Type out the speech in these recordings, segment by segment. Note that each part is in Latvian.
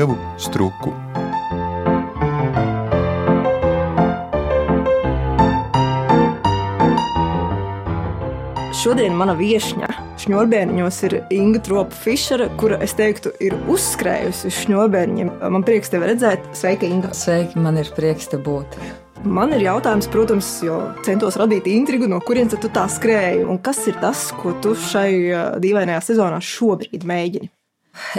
Ievu Struku. Šodien mana viesņa šņurbēniņos ir Inga Tropa Fišera, kura, es teiktu, ir uzskrējusi uz šņurbēniņiem. Man prieks tevi redzēt. Sveika, Inga! Sveiki, man ir prieks te būt. Man ir jautājums, protams, jo centos radīt intrigu, no kurienes tu tā skrēji. Un kas ir tas, ko tu šai dīvainajā sezonā šobrīd mēģini?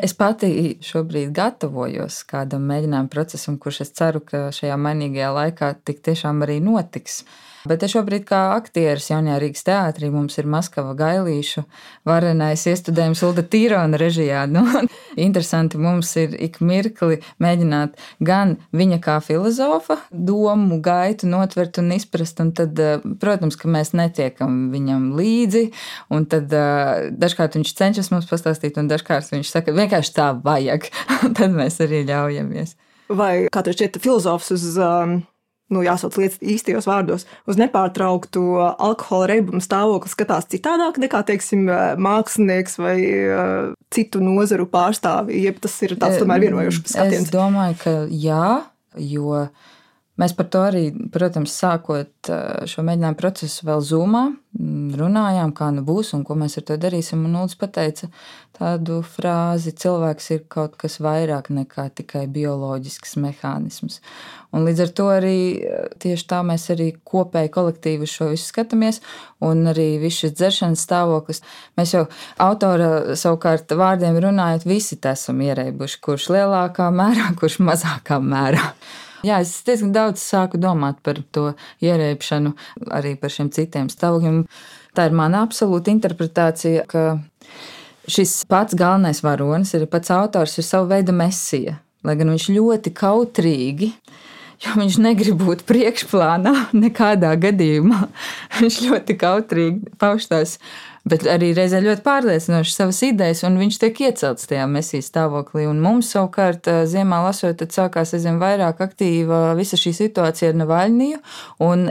Es pati šobrīd gatavojos kādam mēģinājumu procesam, kurš es ceru, ka šajā mainīgajā laikā tik tiešām arī notiks. Bet es šobrīd kā aktieris jaunajā Rīgas teātrī mums ir Maskava Gailīšu varenais iestudējums Ulda Tīrona režijā. Nu, interesanti mums ir ik mirkli mēģināt gan viņa kā filozofa domu gaitu notvert un izprast, un tad, eh, protams, ka mēs netiekam viņam līdzi, un tad eh, dažkārt viņš cenšas mums pastāstīt, un dažkārt viņš saka, vienkārši tā vajag, tad mēs arī ļaujamies. Vai kā tev šķiet, filozofs uz um, nu, jāsauc lietas īstajos vārdos, uz nepārtrauktu alkohola reibumu stāvokli skatās citādāk nekā, teiksim, mākslinieks vai uh, citu nozaru pārstāvji, jeb tas ir tāds tomēr vienojošs skatiens? Es domāju, ka jā, jo Mēs par to arī, protams, sākot šo mēģinājumu procesu vēl zumā, runājām, kā nu būs un ko mēs ar to darīsim. Un Nūds pateica tādu frāzi: cilvēks ir kaut kas vairāk nekā tikai bioloģisks mehānisms. Un līdz ar to arī tieši tā mēs arī kopēji kolektīvi šo visu skatāmies, un arī viss šis dzeršanas stāvoklis. Mēs jau autora savukārt vārdiem runājot, visi esam ierēbuši, kurš lielākā mērā, kurš mazākā mērā. Jā, es diezgan daudz sāku domāt par to ierēpšanu, arī par šiem citiem stāvokļiem. Tā ir mana absolūta interpretācija, ka šis pats galvenais varonis ir pats autors, ir sava veida mesija. Lai gan viņš ļoti kautrīgi jo viņš negrib būt priekšplānā nekādā gadījumā. Viņš ļoti kautrīgi pauž tās bet arī reizē ļoti pārliecinoši savas idejas, un viņš tiek iecelts tajā mesijas stāvoklī. Un mums savukārt, ziemā lasot, tad sākās aizvien vairāk aktīva visa šī situācija ar Navaļniju.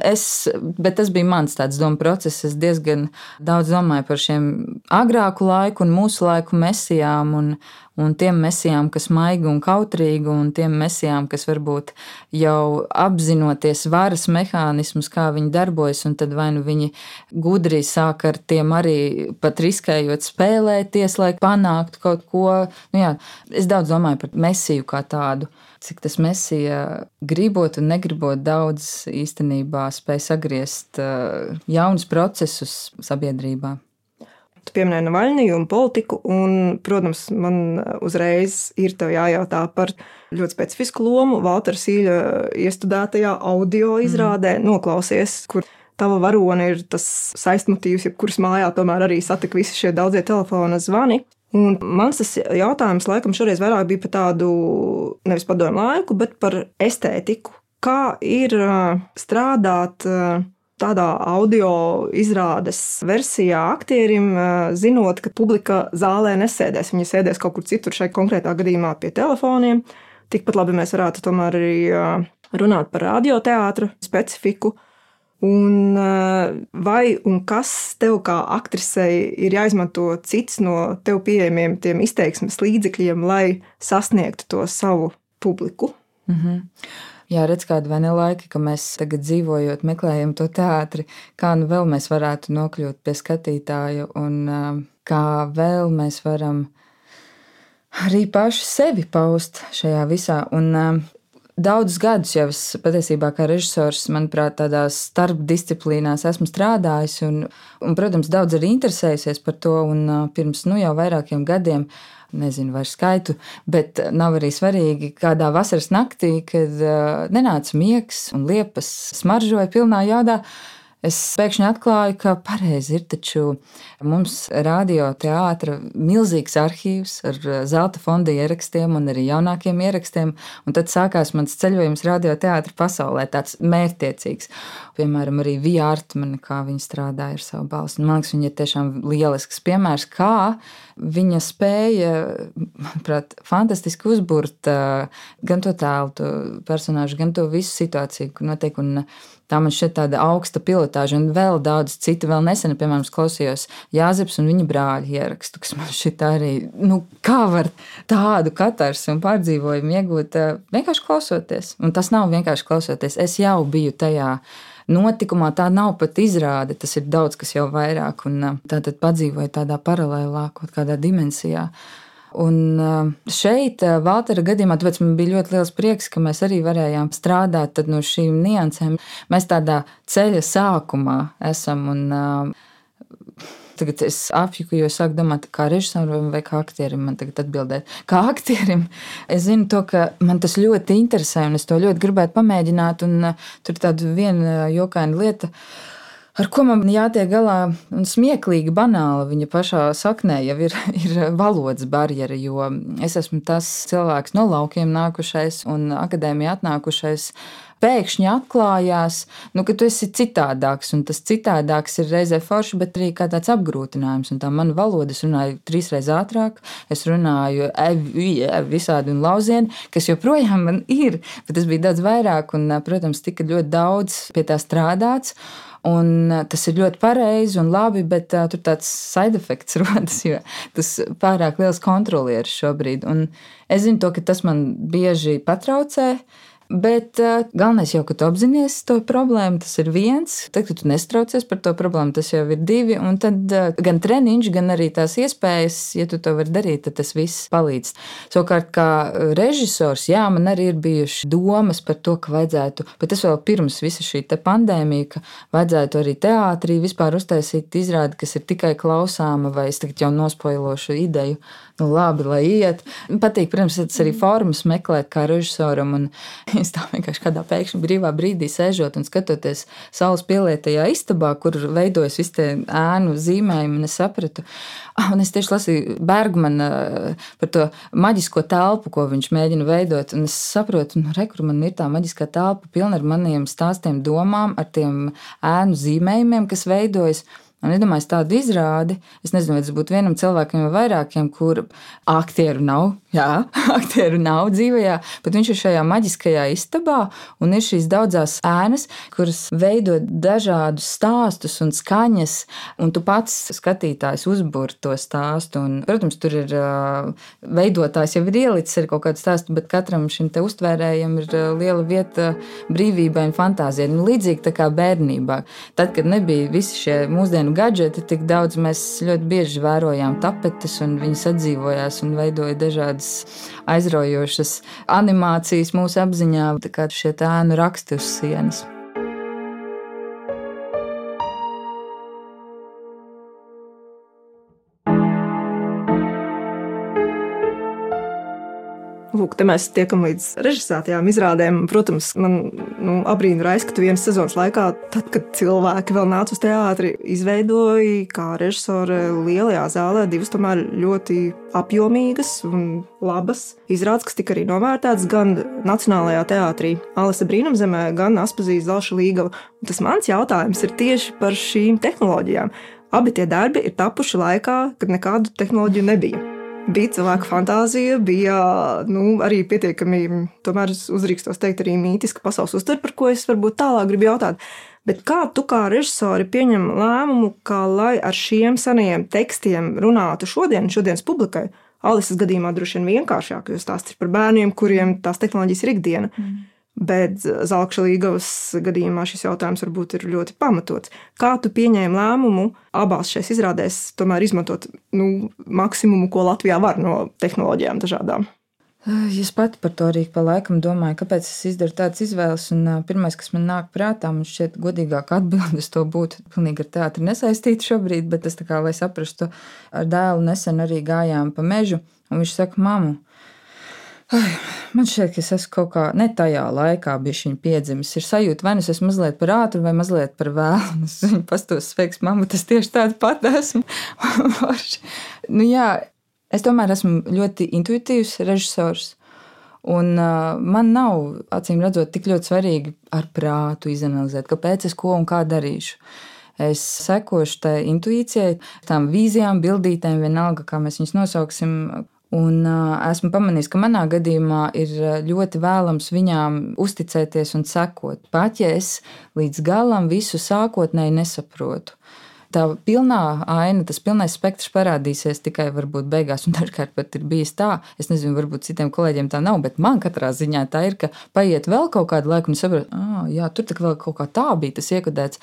Es, bet tas bija mans tāds domu process. Es diezgan daudz domāju par šiem agrāku laiku un mūsu laiku mesijām. Un, un tiem mesijām, kas maigi un kautrīgi, un tiem mesijām, kas varbūt jau apzinoties varas mehānismus, kā viņi darbojas, un tad vai nu viņi gudri sāk ar tiem arī pat riskējot spēlēties, lai panāktu kaut ko. Nu, jā, es daudz domāju par mesiju kā tādu. Cik tas mesija gribot un negribot daudz īstenībā spēj sagriezt uh, jaunus procesus sabiedrībā. Tu pieminēji Navaļniju un politiku, un, protams, man uzreiz ir jājautā par ļoti specifisku lomu Valtera Sīļa iestudētajā audio mm. izrādē, mm. noklausies, kur tava varone ir tas saistmotīvs, kuras mājā tomēr arī satika visi šie daudzie telefona zvani. Un mans jautājums laikam šoreiz vairāk bija par tādu nevis padomu laiku, bet par estētiku. Kā ir strādāt tādā audio izrādes versijā aktierim, zinot, ka publika zālē nesēdēs. Viņi sēdēs kaut kur citur, šai konkrētā gadījumā pie telefoniem. Tikpat labi mēs varētu tomēr arī runāt par radioteātra specifiku. Un vai un kas tev kā aktrisei ir jāizmanto cits no tev pieejamiem izteiksmes līdzekļiem, lai sasniegtu to savu publiku? Mm -hmm. Jā, redz, kāda vai ne laika, ka mēs tagad dzīvojot, meklējam to teātri, kā nu vēl mēs varētu nokļūt pie skatītāja un kā vēl mēs varam arī paši sevi paust šajā visā. Un, Daudzus gadus jau es patiesībā kā režisors, manuprāt, tādās starpdisciplīnās esmu strādājis, un, un protams, daudz arī interesējusies par to. Un pirms nu, jau vairākiem gadiem nezinu vairs skaitu, bet nav arī svarīgi, kādā vasaras naktī, kad uh, nenāca miegs un liepas smaržoja pilnā jādā. Es pēkšņi atklāju, ka pareizi ir taču mums radioteātra milzīgs arhīvs ar zelta fonda ierakstiem un arī jaunākiem ierakstiem. Un tad sākās mans ceļojums radioteātra pasaulē, tāds mērķtiecīgs. Piemēram, arī Vija Artmane, kā viņa strādāja ar savu balsi. Man liekas, viņa ir tiešām lielisks piemērs, kā viņa spēja, manuprāt, fantastiski uzbūrt gan to tēlu, to personāžu, gan to visu situāciju, kur notiek. Un Tā man šķiet tāda augsta pilotāža, un vēl daudz citu. Vēl nesen, piemēram, klausījos Jāzeps un viņa brāļa ierakstu, kas man šķiet arī, nu, kā var tādu katarsu un pārdzīvojumu iegūt vienkārši klausoties. Un tas nav vienkārši klausoties. Es jau biju tajā notikumā, tā nav pat izrāde, tas ir daudz kas jau vairāk, un tātad padzīvoju tādā paralēlā, kaut kādā dimensijā. Un šeit, Valtera gadījumā, tāpēc man bija ļoti liels prieks, ka mēs arī varējām strādāt no šīm niansēm. Mēs tādā ceļa sākumā esam. Un, Tagad es apjuku, jo sāku domāt, kā režisoram vai kā aktierim man tagad atbildēt. Kā aktierim, es zinu to, ka man tas ļoti interesē un es to ļoti gribētu pamēģināt. Un, tur tāda viena jokaina lieta. Uh, ar ko man jātiek galā, un smieklīgi banāli viņa pašā saknē jau ir, ir valodas barjera, jo es esmu tas cilvēks no laukiem nākušais un akadēmijā atnākušais. Pēkšņi atklājās, nu, ka tu esi citādāks, un tas citādāks ir reizē forši, bet arī kā tāds apgrūtinājums. Un tā mana valoda, es runāju trīsreiz ātrāk, es runāju visādi un lauzieni, kas joprojām man ir, bet tas bija daudz vairāk, un, protams, tika ļoti daudz pie tā strādāts. Un tas ir ļoti pareizi un labi, bet uh, tur tāds side effects rodas, jo tas pārāk liels kontrolieris šobrīd. Un es zinu, to, ka tas man bieži patraucē. Bet uh, galvenais jau, ka tu apzinājies to problēmu, tas ir viens. Tad, kad tu nestraucies par to problēmu, tas jau ir divi. Un tad uh, gan treniņš, gan arī tās iespējas, ja tu to vari darīt, tad tas viss palīdz. Savukārt, kā režisors, jā, man arī ir bijušas domas par to, ka vajadzētu, bet tas vēl pirms visa šī pandēmija, ka vajadzētu arī teātrī vispār uztaisīt izrādi, kas ir tikai klausāma, vai es tagad jau nospoilošu ideju nu, labi, lai iet. Patīk, protams, tas arī formas meklēt kā režisoram. Un es tā vienkārši kādā pēkšņi brīvā brīdī sēžot un skatoties saules pielietajā istabā, kur veidojas visi tie ēnu zīmējumi, un es sapratu, ah, un es tieši lasīju Bergmanu par to maģisko telpu, ko viņš mēģina veidot. Un es saprotu, nu, rekur man ir tā maģiskā telpa pilna ar maniem stāstiem, domām, ar tiem ēnu zīmējumiem, kas veidojas. Un iedomājieties tādu izrādi, es nezinu, vai tas būtu vienam cilvēkam vai vairākiem, kur aktieru nav. Jā, aktieru nav dzīvajā, bet viņš ir šajā maģiskajā istabā un ir šīs daudzās ēnas, kuras veido dažādus stāstus un skaņas, un tu pats skatītājs uzbūr to stāstu. Un, protams, tur ir veidotājs jau ir ielicis ar kaut kādu stāstu, bet katram šim te uztvērējam ir liela vieta brīvībai un fantāzijai. Nu, līdzīgi kā bērnībā. Tad, kad nebija visi šie mūsdienu moderniem gadgetiem tik daudz mēs ļoti bieži vērojām tapetes, un viņas atdzīvojās un veidoja dažādas aizraujošas animācijas mūsu apziņā, kā šie tēnu raksti uz sienas. Lūk, te mēs tiekam līdz režisētajām izrādēm. Protams, man nu, abrīna raiz, ka tu vienas sezonas laikā, tad, kad cilvēki vēl nāca uz teātri, izveidoja kā režisore lielajā zālē divas tomēr ļoti apjomīgas un labas izrādes, kas tika arī novērtētas gan Nacionālajā teātrī Alisa Brīnumzemē, gan Aspazīs Zelša Līgava. Un tas mans jautājums ir tieši par šīm tehnoloģijām. Abi tie darbi ir tapuši laikā, kad nekādu tehnoloģiju nebija bija cilvēka fantāzija, bija nu, arī pietiekami, tomēr uzrīkstos teikt, arī mītiska pasaules uztvere, par ko es varbūt tālāk gribu jautāt. Bet kā tu kā režisori pieņem lēmumu, kā lai ar šiem senajiem tekstiem runātu šodien, šodienas publikai? Alises gadījumā droši vien vienkāršāk, jo stāsts ir par bērniem, kuriem tās tehnoloģijas ir ikdiena. Mm. Bet Zelkša Līgavas gadījumā šis jautājums varbūt ir ļoti pamatots. Kā tu pieņēmi lēmumu abās šajās izrādēs tomēr izmantot nu, maksimumu, ko Latvijā var no tehnoloģijām dažādām? Es pati par to arī pa laikam domāju, kāpēc es izdaru tādas izvēles. Un pirmais, kas man nāk prātā, man šķiet, godīgāk atbildes to būtu pilnīgi ar teātri nesaistīta šobrīd, bet es tā kā, lai saprastu, ar dēlu nesen arī gājām pa mežu, un viņš saka, mamu, Ai, man šķiet, ka es esmu kaut kā ne tajā laikā bijis piedzimis. Ir sajūta, vai nu es esmu mazliet par ātru, vai mazliet par vēlu. Es viņu pastos, sveiks, mamma, tas tieši tāds pat esmu. nu, jā, es tomēr esmu ļoti intuitīvs režisors. Un uh, man nav, acīm redzot, tik ļoti svarīgi ar prātu izanalizēt, kāpēc es ko un kā darīšu. Es sekošu tai intuīcijai, tām vīzijām, bildītēm, vienalga, kā mēs viņus nosauksim, Un uh, esmu pamanījis, ka manā gadījumā ir ļoti vēlams viņām uzticēties un sekot. Pat ja es līdz galam visu sākotnēji nesaprotu tā pilnā aina, tas pilnais spektrs parādīsies tikai varbūt beigās. Un dažkārt pat ir bijis tā, es nezinu, varbūt citiem kolēģiem tā nav, bet man katrā ziņā tā ir, ka paiet vēl kaut kādu laiku un saprot, ah, jā, tur tā vēl kaut kā tā bija tas iekodēts.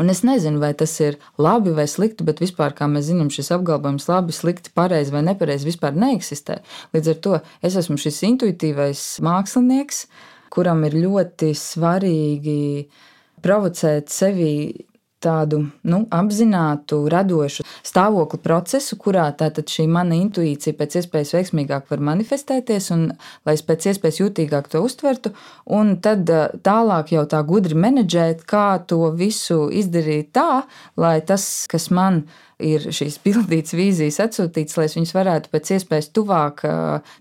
Un es nezinu, vai tas ir labi vai slikti, bet vispār, kā mēs zinām, šis apgalvojums labi, slikti, pareizi vai nepareizi vispār neeksistē. Līdz ar to es esmu šis intuitīvais mākslinieks, kuram ir ļoti svarīgi provocēt sevi tādu nu, apzinātu, radošu stāvokli procesu, kurā tātad šī mana intuīcija pēc iespējas veiksmīgāk var manifestēties, un lai es pēc iespējas jūtīgāk to uztvertu, un tad eh, tālāk jau tā gudri menedžēt, kā to visu izdarīt tā, lai tas, kas man ir ir šīs pildītas vīzijas atsūtītas, lai viņas varētu pēc iespējas tuvāk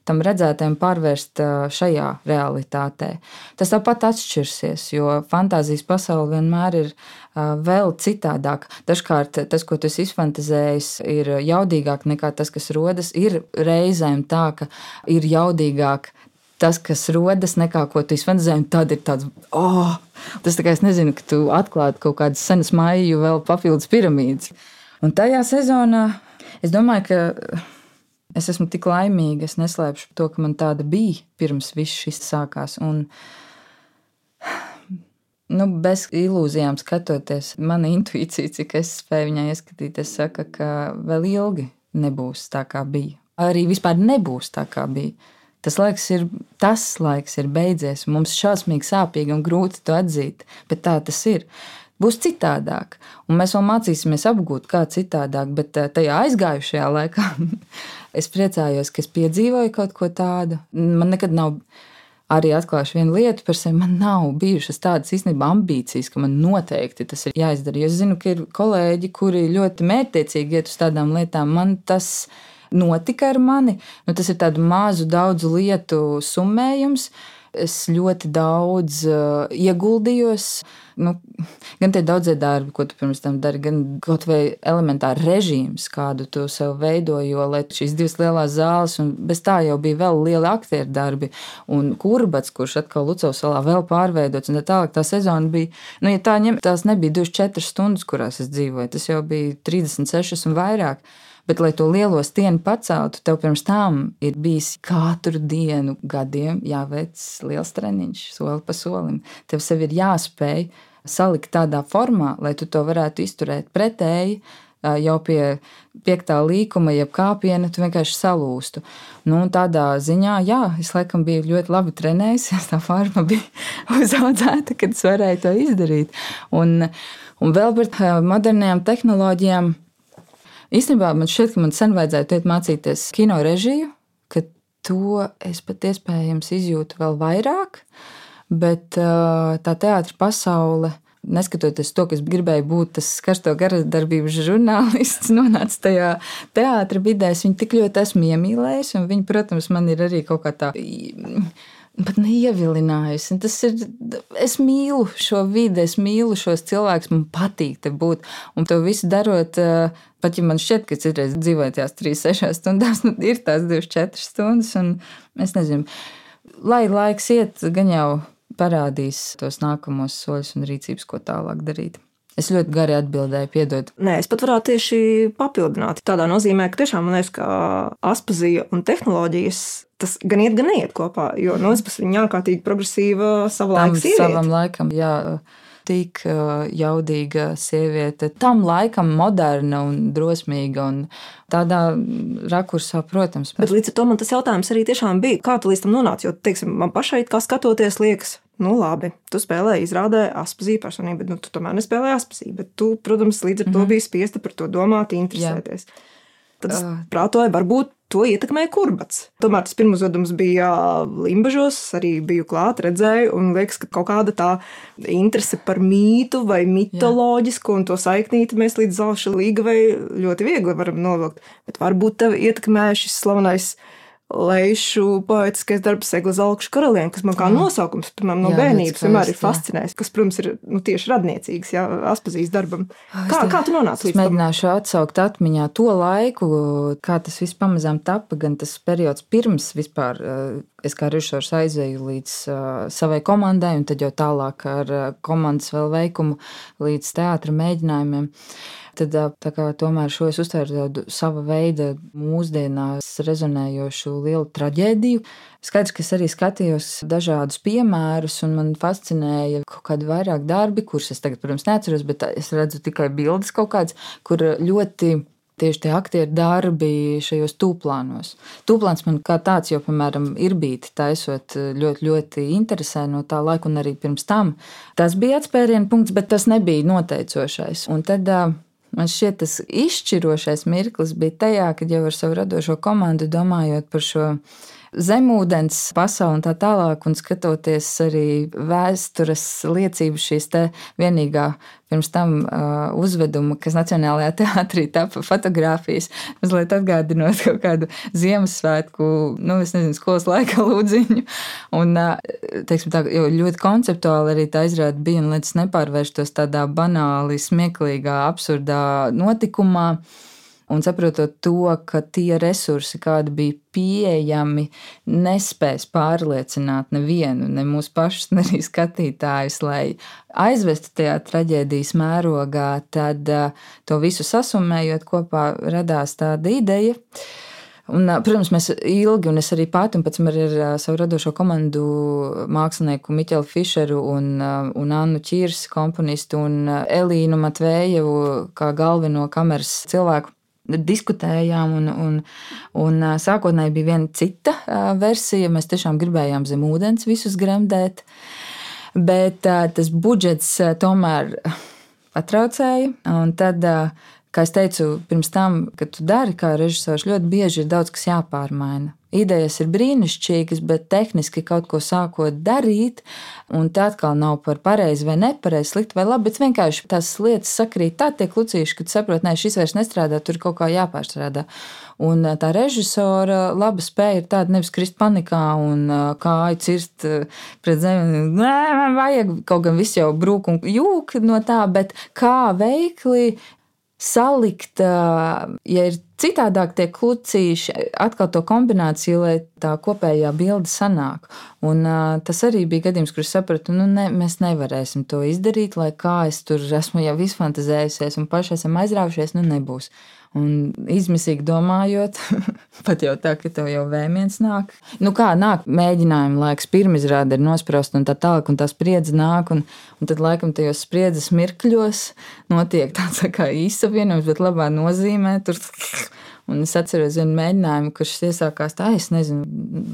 tam redzētajam pārvērst šajā realitātē. Tas tāpat atšķirsies, jo fantāzijas pasaule vienmēr ir vēl citādāk. Dažkārt tas, ko tu izfantazējis, ir jaudīgāk nekā tas, kas rodas. Ir reizēm tā, ka ir jaudīgāk tas, kas rodas, nekā ko tu izfantāzēji. Tad ir tāds, oh, tas tā kā es nezinu, ka tu atklāti kaut kādas senas māju, vēl papildus piramīdas. Un tajā sezonā es domāju, ka es esmu tik laimīga, es neslēpšu to, ka man tāda bija pirms viss šis sākās. Un, nu, bez ilūzijām skatoties, mana intuīcija, cik es spēju viņai ieskatīties, saka, ka vēl ilgi nebūs tā, kā bija. Arī vispār nebūs tā, kā bija. Tas laiks ir, tas laiks ir beidzies, mums šausmīgi sāpīgi un grūti to atzīt, bet tā tas ir būs citādāk. Un mēs vēl mācīsimies apgūt, kā citādāk, bet eh, tajā aizgājušajā laikā es priecājos, ka es piedzīvoju kaut ko tādu. Man nekad nav. Arī atklāšu vienu lietu par sevi. Man nav bijušas tādas īstenībā ambīcijas, ka man noteikti tas ir jāizdara. Jo es zinu, ka ir kolēģi, kuri ļoti mērķiecīgi iet uz tādām lietām. Man tas notika ar mani. Nu, tas ir tādu mazu, daudzu lietu summējums. Es ļoti daudz uh, ieguldījos. Nu, gan tie daudzie darbi, ko tu pirms tam dari, gan kaut vai elementāri režīms, kādu tu sev veidoji, jo šīs divas lielās zāles, un bez tā jau bija vēl lieli aktieru darbi, un kurbats, kurš atkal Lucavas salā vēl pārveidots, tā tālāk tā sezona bija, nu, ja tā ņem, tās nebija 24 stundas, kurās es dzīvoju, tas jau bija 36 un vairāk. Bet, lai to lielo stieni paceltu, tev pirms tam ir bijis katru dienu, gadiem jāveic liels treniņš, soli pa solim. Tev sev ir jāspēj salikt tādā formā, lai tu to varētu izturēt pretēji. Jau pie piektā līkuma, jeb kāpiena, tu vienkārši salūstu. Nu, tādā ziņā, jā, es laikam biju ļoti labi trenējis. Tā forma bija uzaudzēta, kad es varēju to izdarīt. Un, un vēl par modernām tehnoloģijām Īstenībā man šķiet, ka man sen vajadzētu iet mācīties kino režiju, ka to es pat iespējams izjūtu vēl vairāk, bet tā teātris pasaule. Neskatoties to, ka es gribēju būt tas karsto garadarbības žurnālists, nonāca tajā teātris vidē, es viņu tik ļoti esmu iemīlējis. Viņa, protams, man ir arī kaut kā tā pat neievilinājusi. Tas ir, es mīlu šo vidi, es mīlu šos cilvēkus, man patīk te būt. Un to visu darot, eh, pat ja man šķiet, ka citreiz dzīvojot tās 3-6 stundās, nu, ir tās 24 stundas, un es nezinu, lai laiks iet, gan jau parādīs tos nākamos soļus un rīcības, ko tālāk darīt. Es ļoti gari atbildēju, piedod. Nē, es pat varētu tieši papildināt. Tādā nozīmē, ka tiešām man liekas, ka aspazija un tehnoloģijas tas gan iet, gan neiet kopā. Jo no otras puses viņa ārkārtīgi progresīva savulaik. Savam laikam, jā. Tik jaudīga sieviete, tam laikam moderna un drosmīga. Un tādā rakursā, protams. Bet līdz ar to man tas jautājums arī tiešām bija, kā tu līdz tam nonāci. Jo, teiksim, man pašai, kā skatoties, liekas, nu, labi, tu spēlēji, izrādē aspazīju personību, bet nu, tu tomēr nespēlēji aspazīju. Bet tu, protams, līdz ar to mm -hmm. biji spiesta par to domāt, interesēties. Jā. Tad es uh. prātoju, varbūt to ietekmēja kurbats. Tomēr tas pirmais uzdevums bija Limbažos, arī biju klāt, redzēju, un liekas, ka kaut kāda tā interese par mītu vai mitoloģisku Jā. un to saiknīti mēs līdz zelša līgavai ļoti viegli varam novilkt. Bet varbūt tev ietekmēja šis slavenais Leišu poetiskais darbs Egla Zalkša karaliene, kas man kā jā. nosaukums, piemēram, no jā, bērnības vienmēr ir fascinējis, kas, protams, ir nu, tieši radniecīgs, jā, Aspazīs darbam. Kā, kā tu nonāci līdz tam? Mēģināšu atsaukt atmiņā to laiku, kā tas viss pamazām tapa, gan tas periods pirms vispār es kā režisors aizēju līdz savai komandai, un tad jau tālāk ar komandas vēl veikumu līdz teātra mēģinājumiem. Tad kā, tomēr šo es uztvēru tādu sava veida mūsdienās rezonējošu lielu traģēdiju. Skaidrs, ka es arī skatījos dažādus piemērus, un man fascinēja kaut kādi vairāk darbi, kurus es tagad, protams, neatceros, bet es redzu tikai bildes kaut kādas, kur ļoti tieši tie aktieru darbi šajos tūplānos. Tūplāns man kā tāds, jo, piemēram, ir bijis taisot ļoti, ļoti interesē no tā laika, un arī pirms tam. Tas bija atspērienu punkts, bet tas nebija noteicošais. Un tad Man šķiet, tas izšķirošais mirklis bija tajā, kad jau ar savu radošo komandu domājot par šo zemūdens pasauli un tā tālāk, un skatoties arī vēstures liecības šīs te vienīgā pirms tam uh, uzveduma, kas Nacionālajā teātrī tapa fotografijas, mazliet atgādinot kaut kādu Ziemassvētku, nu, es nezinu, skolas laika lūdziņu. Un, uh, teiksim tā, jo ļoti konceptuāli arī tā izrāda bija, un lai tas nepārvērstos tādā banāli, smieklīgā, absurdā notikumā. Un saprotot to, ka tie resursi, kādi bija pieejami, nespēs pārliecināt nevienu, ne mūsu pašus, ne arī skatītājus, lai aizvestu tajā traģēdijas mērogā, tad to visu sasumējot kopā radās tāda ideja. Un, protams, mēs ilgi, un es arī pati, un pēc tam arī ar savu radošo komandu, mākslinieku Miķelu Fischeru un, un Annu Čīrs, komponistu un Elīnu Matvējevu, kā galveno kameras cilvēku, diskutējām, un, un, un sākotnēji bija viena cita versija. Mēs tiešām gribējām zem ūdens visus gremdēt, bet tas budžets tomēr patraucēja. Tad, kā jau teicu, pirms tam, kad tu dari kā režisors, ļoti bieži ir daudz kas jāpārmaina idejas ir brīnišķīgas, bet tehniski kaut ko sākot darīt, un tā atkal nav par pareizi vai nepareizi, slikti vai labi, bet vienkārši tās lietas sakrīt tā tiek lucīši, ka tu saproti, nē, šis vairs nestrādā, tur kaut kā jāpārstrādā. Un tā režisora laba spēja ir tāda nevis krist panikā un kāju cirst pret zemi. Nē, man vajag kaut gan viss jau brūk un jūk no tā, bet kā veikli salikt, ja ir citādāk tie klucīši, atkal to kombināciju, lai tā kopējā bilde sanāk. Un, tas arī bija gadījums, kur es sapratu, nu, ne, mēs nevarēsim to izdarīt, lai kā es tur esmu jau izfantazējusies un paši esam aizraujušies, nu nebūs. Un izmisīgi domājot, pat jau tā, ka tev jau vēmiens nāk. Nu, kā nāk mēģinājuma laiks, pirmizrāde ir nosprosta un tā tālāk, un tā spriedze nāk. Un, un tad, laikam, tajos spriedzes mirkļos notiek tāds tā kā īsavienojums, bet labā nozīmē. Tur... Un es atceros vienu mēģinājumu, kurš iesākās tā, es nezinu,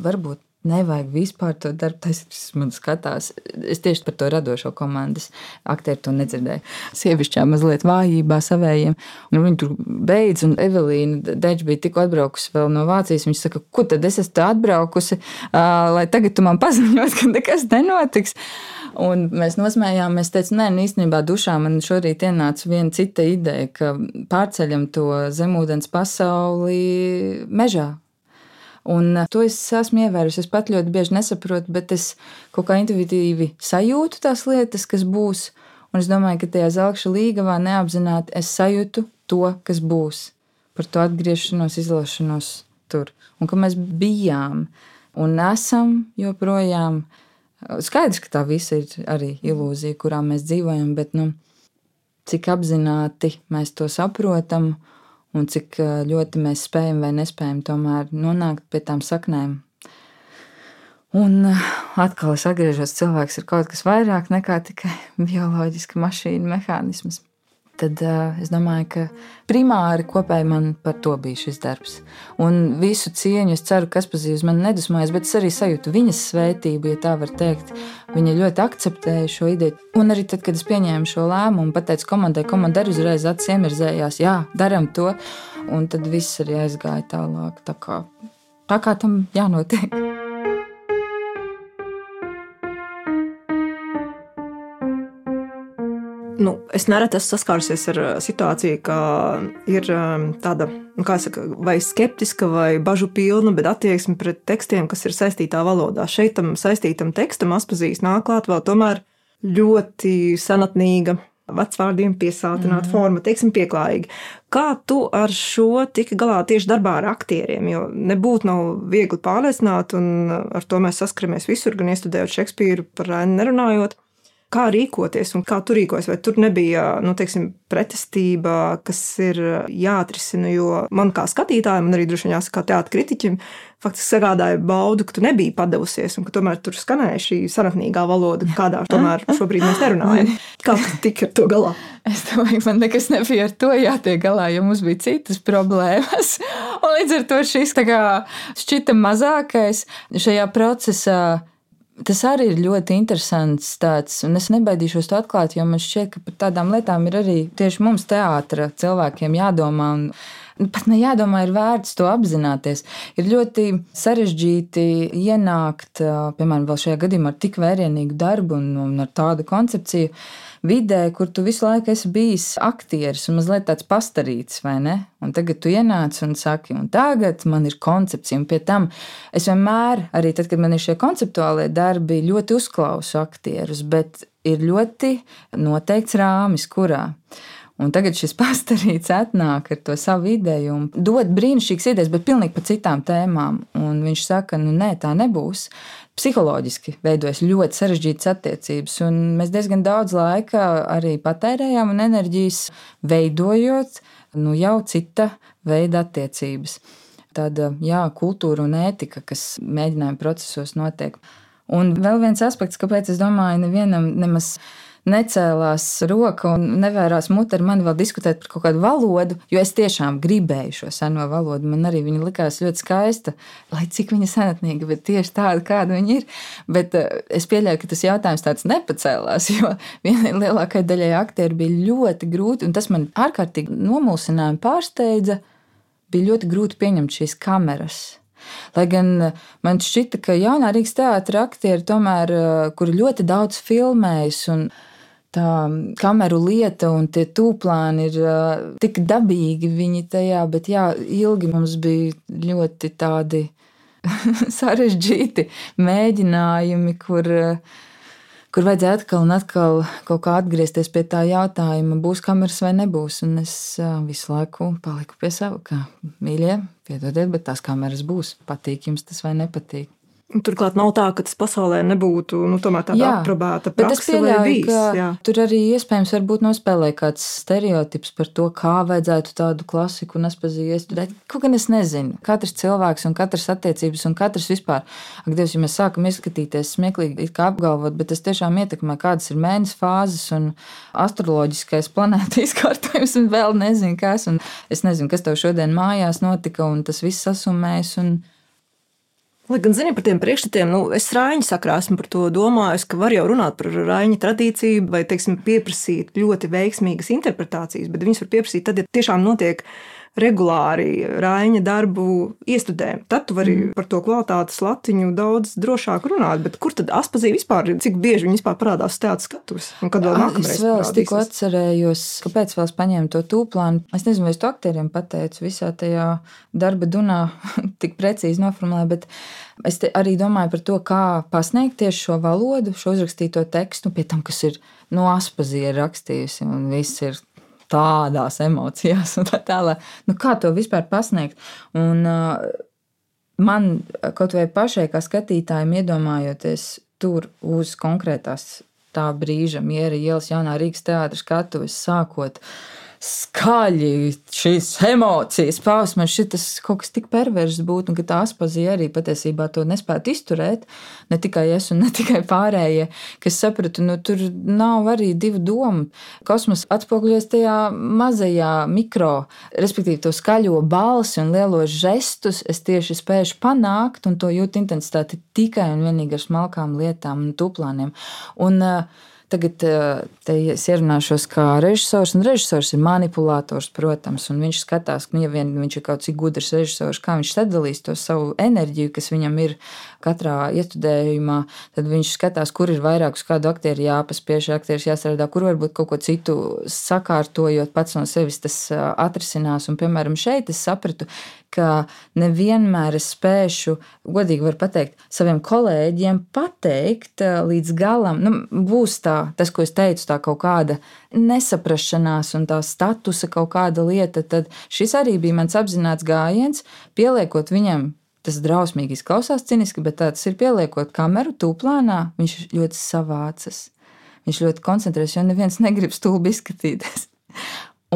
varbūt Nevajag vispār to darbu, tas man skatās. Es tieši par to radošo komandas aktieru to nedzirdēju. Sievišķā mazliet vājībā savējiem. Nu, viņi tur beidz, un Evelīna Deģa bija tikko atbraukusi vēl no Vācijas. Viņa saka, kur tad es esmu atbraukusi, lai tagad tu man paziņot, ka nekas nenotiks. Un mēs nosmējāmies, teicām, nē, nu, īstenībā dušā man šorīt ienāca viena cita ideja, ka pārceļam to zemūdens pasauli mežā Un eh, to es esmu ievērusi. Es pat ļoti bieži nesaprotu, bet es kaut kā intuitīvi sajūtu tās lietas, kas būs. Un es domāju, ka tajā zelta līgavā neapzināti es sajūtu to, kas būs. Par to atgriešanos, izlašanos tur. Un ka mēs bijām un esam joprojām. Skaidrs, ka tā visa ir arī ilūzija, kurā mēs dzīvojam, bet nu, cik apzināti mēs to saprotam un cik ļoti mēs spējam vai nespējam tomēr nonākt pie tām saknēm. Un atkal es atgriežos, cilvēks ir kaut kas vairāk nekā tikai bioloģiska mašīna, mehānisms tad es domāju, ka primāri kopēji man par to bija šis darbs. Un visu cieņu es ceru, ka Aspazīvs man nedusmojas, bet es arī sajūtu viņas svētību, ja tā var teikt. Viņa ļoti akceptēja šo ideju. Un arī tad, kad es pieņēmu šo lēmumu, pateicu komandai, komanda arī uzreiz acis iemirzējās, jā, daram to. Un tad viss arī aizgāja tālāk, tā kā, tā kā tam jānotiek. Nu, es nereti esmu saskārusies ar situāciju, ka ir tāda nu, saka, vai skeptiska, vai bažu pilna, bet attieksme pret tekstiem, kas ir saistītā valodā. Šeit tam saistītam tekstam atpazīst nāk klāt vēl tomēr ļoti senatnīga vecvārdiem piesātināta mm. forma, teiksim, pieklājīga. Kā tu ar šo tiki galā tieši darbā ar aktieriem? Jo nebūtu nav viegli pārliecināt, un ar to mēs saskaramies visur, gan iestudējot Šekspīru, par Rēnu nerunājot kā rīkoties un kā tur rīkojas. Vai tur nebija nu, teiksim, pretestība, kas ir jāatrisina, jo man kā skatītājam, un arī droši vien jāsaka, kā teātris kritiķim, faktiski sagādāja baudu, ka tu nebija padevusies un ka tomēr tur skanēja šī senatnīgā valoda, kādā tomēr šobrīd mēs nerunājam. Kā tu tiki ar to galā? Es domāju, man nekas nebija ar to jātiek galā, jo mums bija citas problēmas. Un līdz ar to šis šķita mazākais šajā procesā Tas arī ir ļoti interesants tāds, un es nebaidīšos to atklāt, jo man šķiet, ka par tādām lietām ir arī tieši mums, teātra cilvēkiem, jādomā. Un, Pat ne jādomā, ir vērts to apzināties. Ir ļoti sarežģīti ienākt, piemēram, šajā gadījumā ar tik vērienīgu darbu un, un ar tādu koncepciju vidē, kur tu visu laiku esi bijis aktieris un mazliet tāds pastarīts, vai ne? Un tagad tu ienāc un saki, un tagad man ir koncepcija, un pie tam es vienmēr, arī tad, kad man ir šie konceptuālie darbi, ļoti uzklausu aktierus, bet ir ļoti noteikts rāmis, kurā. Un tagad šis pastāvīgs atnāk ar to savu ideju un dod brīnišķīgas idejas, bet pilnīgi par citām tēmām. Un viņš saka, nu nē, tā nebūs psiholoģiski veidojas ļoti sarežģītas attiecības. Mēs diezgan daudz laika arī patērējām un enerģijas veidojot nu, jau cita veida attiecības. Tāda jā, kultūra un ētika, kas mēģinājuma procesos notiek. Un vēl viens aspekts, kāpēc es domāju, nevienam nemaz necēlās roka un nevērās mute ar mani vēl diskutēt par kaut kādu valodu, jo es tiešām gribēju šo seno valodu. Man arī viņa likās ļoti skaista, lai cik viņa senatnīga, bet tieši tāda, kāda viņa ir. Bet uh, es pieļauju, ka tas jautājums tāds nepacēlās, jo vienai lielākajai daļai aktieru bija ļoti grūti, un tas man ārkārtīgi nomulsināja pārsteidza. Bija ļoti grūti pieņemt šīs kameras. Lai gan man šķita, ka jaunā Rīgas teātris aktieri tomēr, kuri ļoti daudz filmējas un tā kameru lieta un tie tūplāni ir uh, tik dabīgi viņi tajā, bet jā, ilgi mums bija ļoti tādi sarežģīti mēģinājumi, kur, kur vajadzēja atkal un atkal kaut kā atgriezties pie tā jautājuma, būs kameras vai nebūs. Un es uh, visu laiku paliku pie sava, ka mīļie, piedodiet, bet tās kameras būs. Patīk jums tas vai nepatīk. Turklāt nav tā, ka tas pasaulē nebūtu nu, tāda aprobēta praksa. Es pieļauju, bijis, ka jā. tur arī iespējams nospēlē kāds stereotips par to, kā vajadzētu tādu klasiku aspazīju Kaut gan es nezinu. Katrs cilvēks un katrs attiecības un katrs vispār. Ak, Dievs, ja mēs sākam izskatīties smieklīgi, kā apgalvot, bet tas tiešām ietekmē, kādas ir mēnesis fāzes un astroloģiskais planēta izkārtojums un vēl nezinu kas. Un es nezinu, kas tev šodien mājās notika un tas viss sasumējas. Un Lai gan zini par tiem priekšstatiem, nu, es rāņķi sakrā esmu par to domājis, ka var jau runāt par rāņķa tradīciju vai, teiksim, pieprasīt ļoti veiksmīgas interpretācijas, bet viņas var pieprasīt tad, ja tiešām notiek regulāri Raina darbu iestudē. Tad tu vari mm. par to kvalitātes latiņu daudz drošāk runāt. Bet kur tad aspazīja vispār, cik bieži viņi vispār parādās teātris skatuves? Un kad vēl nākamreiz? Es vēl tikko atcerējos, kāpēc vēl es paņēmu to tūplānu. Es nezinu, vai es to aktieriem pateicu visā tajā darba dunā tik precīzi noformulēju, bet es arī domāju par to, kā pasniegt tieši šo valodu, šo uzrakstīto tekstu, pie tam, kas ir no aspazīja rakstījusi, un viss ir tādās emocijās, un tā tālāk. Nu, kā to vispār pasniegt? Un, uh, man kaut vai pašai, kā skatītājiem, iedomājoties tur uz konkrētās tā brīža miera ielas jaunā Rīgas teātras skatuves, sākot skaļi šīs emocijas paust. Man šis kaut kas tik perverss būtu, un ka tā apziņa arī patiesībā to nespētu izturēt. Ne tikai es, un ne tikai pārējie, kas sapratu, nu tur nav arī divu domu. Kosmos atspoguļojas tajā mazajā mikro, respektīvi to skaļo balsi un lielos žestus. Es tieši spēju panākt, un to jūtu intensitāti tikai un vienīgi ar smalkām lietām un tuplāniem. Un, uh, Tagad eh, es ierunāšos kā režisors, un režisors ir manipulators, protams, viņš skatās, ka, nu, ja vien viņš ir kaut cik gudrs režisors, kā viņš sadalīs to savu enerģiju, kas viņam ir katrā iestudējumā, tad viņš skatās, kur ir vairāk uz kādu aktieru jāpaspiež, aktieris jāstrādā, kur varbūt kaut ko citu sakārtojot, pats no sevis tas atrisinās. Un, piemēram, šeit es sapratu, ka nevienmēr es spēšu, godīgi var pateikt, saviem kolēģiem pateikt līdz galam. Nu, būs tā, tas, ko es teicu, tā kaut kāda nesaprašanās un tā statusa kaut kāda lieta, tad šis arī bija mans apzināts gājiens, pieliekot viņam Tas drausmīgi izklausās ciniski, bet tāds ir pieliekot kameru tūplānā, viņš ļoti savācas. Viņš ļoti koncentrējas, jo neviens negrib stulbi izskatīties.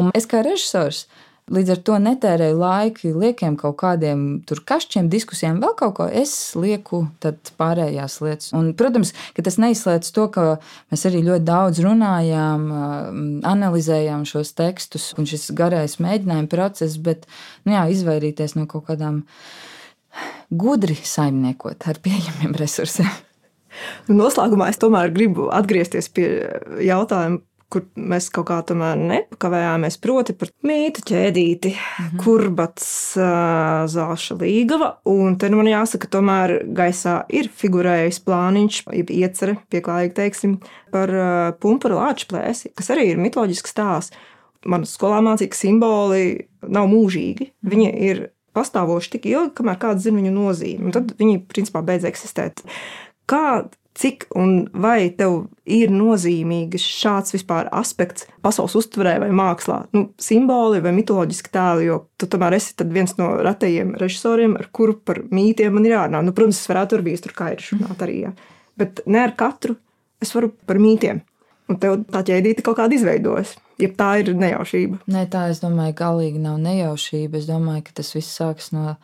Un es kā režisors līdz ar to netērēju laiku liekiem kaut kādiem tur kašķiem, diskusijām, vēl kaut ko. Es lieku pārējās lietas. Un, protams, ka tas neizslēdz to, ka mēs arī ļoti daudz runājām, analizējām šos tekstus un šis garais mēģinājuma process, bet nu, jā, izvairīties no kaut kādām gudri saimniekot ar pieejamiem resursiem. Noslēgumā es tomēr gribu atgriezties pie jautājuma, kur mēs kaut kā tomēr nepakavējāmies, proti par mītu ķēdīti, mm -hmm. kurbats, zāša līgava. Un te nu man jāsaka, tomēr gaisā ir figurējis plāniņš, jeb iecerē, pieklājīgi teiksim, par pumpura lāču plēsi, kas arī ir mitoloģisks stāsts. Man skolā mācīja, ka simboli nav mūžīgi. Viņi ir pastāvoši tik ilgi, kamēr kāds zina viņu nozīmi. Un tad viņi principā beidz eksistēt. Kā, cik un vai tev ir nozīmīgs šāds vispār aspekts pasaules uztverē vai mākslā? Nu, simboli vai mitoloģiski tēli, jo tu tomēr esi viens no retajiem režisoriem, ar kuru par mītiem man ir jārunā. Nu, protams, es varētu ar vīsturu kā ir runāt arī, ja. bet ne ar katru es varu par mītiem. Un tev tā ķēdīte kaut kāda izveidojas. Ja tā ir nejaušība. Nē, tā es domāju, galīgi nav nejaušība. Es domāju, ka tas viss sākas no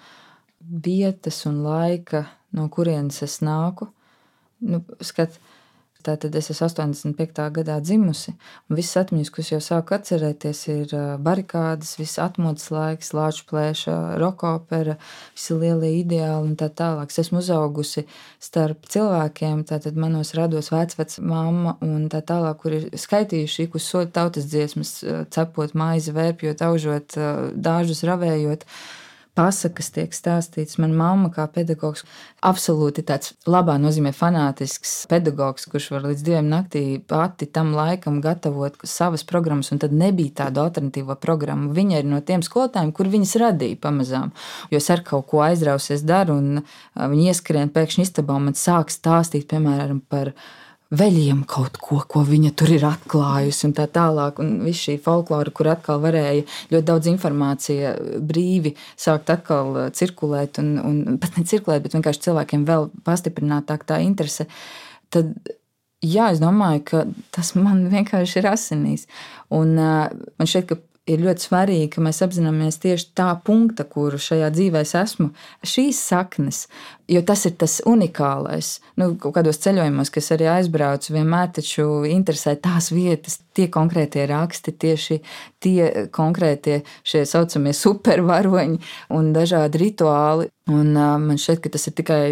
vietas un laika, no kurienes es nāku. Nu, skat, Tātad es esmu 85. gadā dzimusi, un visas atmiņas, kuras jau sāku atcerēties, ir barikādas, viss atmodas laiks, lāču plēša, rokopera, visi lielie ideāli un tā tālāk. Es esmu uzaugusi starp cilvēkiem, tātad manos rados vecvec mamma un tā tālāk, kur ir skaitījuši ik uz sodu tautas dziesmas, cepot maizi, vērpjot, aužot, dāžus ravējot pasakas tiek stāstītas. Mana mamma, kā pedagogs, absolūti tāds labā nozīmē fanātisks pedagogs, kurš var līdz diviem naktī pati tam laikam gatavot savas programmas, un tad nebija tādu alternatīvo programmu. Viņa ir no tiem skolotājiem, kur viņas radīja pamazām. Jo es ar kaut ko aizrausies daru, un viņi ieskrien pēkšņi istabā un man sāk stāstīt, piemēram, par viņa veļiem kaut ko, ko viņa tur ir atklājusi, un tā tālāk. Un viss šī folklora, kur atkal varēja ļoti daudz informācija brīvi sākt atkal uh, cirkulēt, un, un pat ne cirkulēt, bet vienkārši cilvēkiem vēl pastiprinātāk tā interese. Tad, jā, es domāju, ka tas man vienkārši ir asinīs. Un uh, man šķiet, ka ir ļoti svarīgi, ka mēs apzināmies tieši tā punkta, kuru šajā dzīvē esmu, šīs saknes, jo tas ir tas unikālais. Nu, kādos ceļojumos, kas arī aizbraucu, vienmēr taču interesē tās vietas, tie konkrētie raksti, tieši tie konkrētie šie saucamie supervaroņi un dažādi rituāli. Un, man šķiet, ka tas ir tikai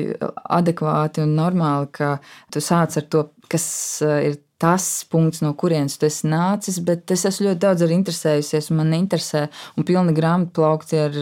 adekvāti un normāli, ka tu sāc ar to, kas ir tas punkts, no kurienes tu esi nācis, bet es esmu ļoti daudz arī interesējusies, un man interesē, un pilni grāmatu plaukti ar,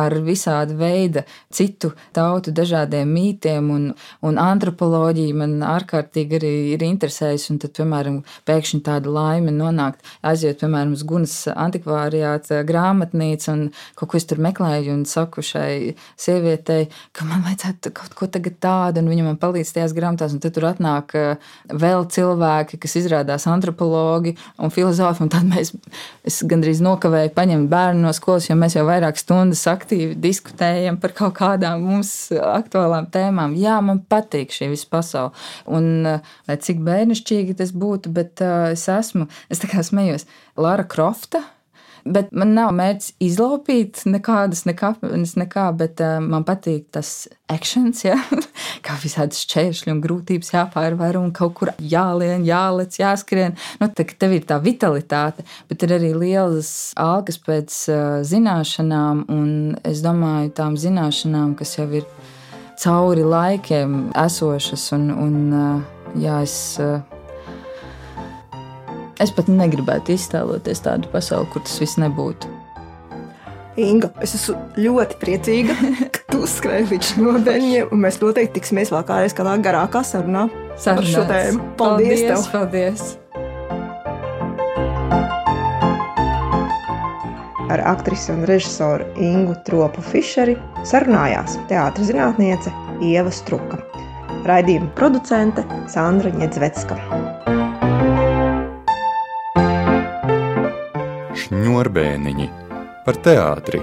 ar visādi veida citu tautu dažādiem mītiem, un, un antropoloģija man ārkārtīgi arī ir interesējusi, un tad, piemēram, pēkšņi tāda laime nonākt, aiziet, piemēram, uz Gunas antikvārijāta grāmatnīcu, un kaut ko es tur meklēju, un saku šai sievietei, ka man vajadzētu kaut ko tagad tādu, un viņa man palīdz tajās grāmatās, un tad tur atnāk eh, vēl cilvēki, cilvēki, kas izrādās antropologi un filozofi. Un tad mēs gandrīz nokavēju paņemt bērnu no skolas, jo mēs jau vairāk stundas aktīvi diskutējam par kaut kādām mums aktuālām tēmām. Jā, man patīk šī visa pasaule. Un lai cik bērnišķīgi tas būtu, bet uh, es esmu, es tā kā smējos, Lara Krofta Bet man nav mērķis izlaupīt nekādas nekāpnes, nekā, bet uh, man patīk tas akcents, ja? kā visādas šķēršļi un grūtības jāpārvar un kaut kur jālien, jālec, jāskrien. Nu, tā, tev ir tā vitalitāte, bet ir arī lielas algas pēc uh, zināšanām, un es domāju, tām zināšanām, kas jau ir cauri laikiem esošas, un, un uh, jā, es. Uh, Es pat negribētu iztēloties tādu pasauli, kur tas viss nebūtu. Inga, es esmu ļoti priecīga, ka Tu skrēji līdz nobeļņiem, un mēs noteikti tiksimies vēl kādreiz kādā garākā sarunā par šo tēmu. Paldies! Paldies! paldies. Ar aktrisi un režisoru Ingu Tropu Fišeri sarunājās teātris zinātniece Ieva Struka, raidījuma producente Sandra Ņedzvecka. Šņurbēniņi par teātri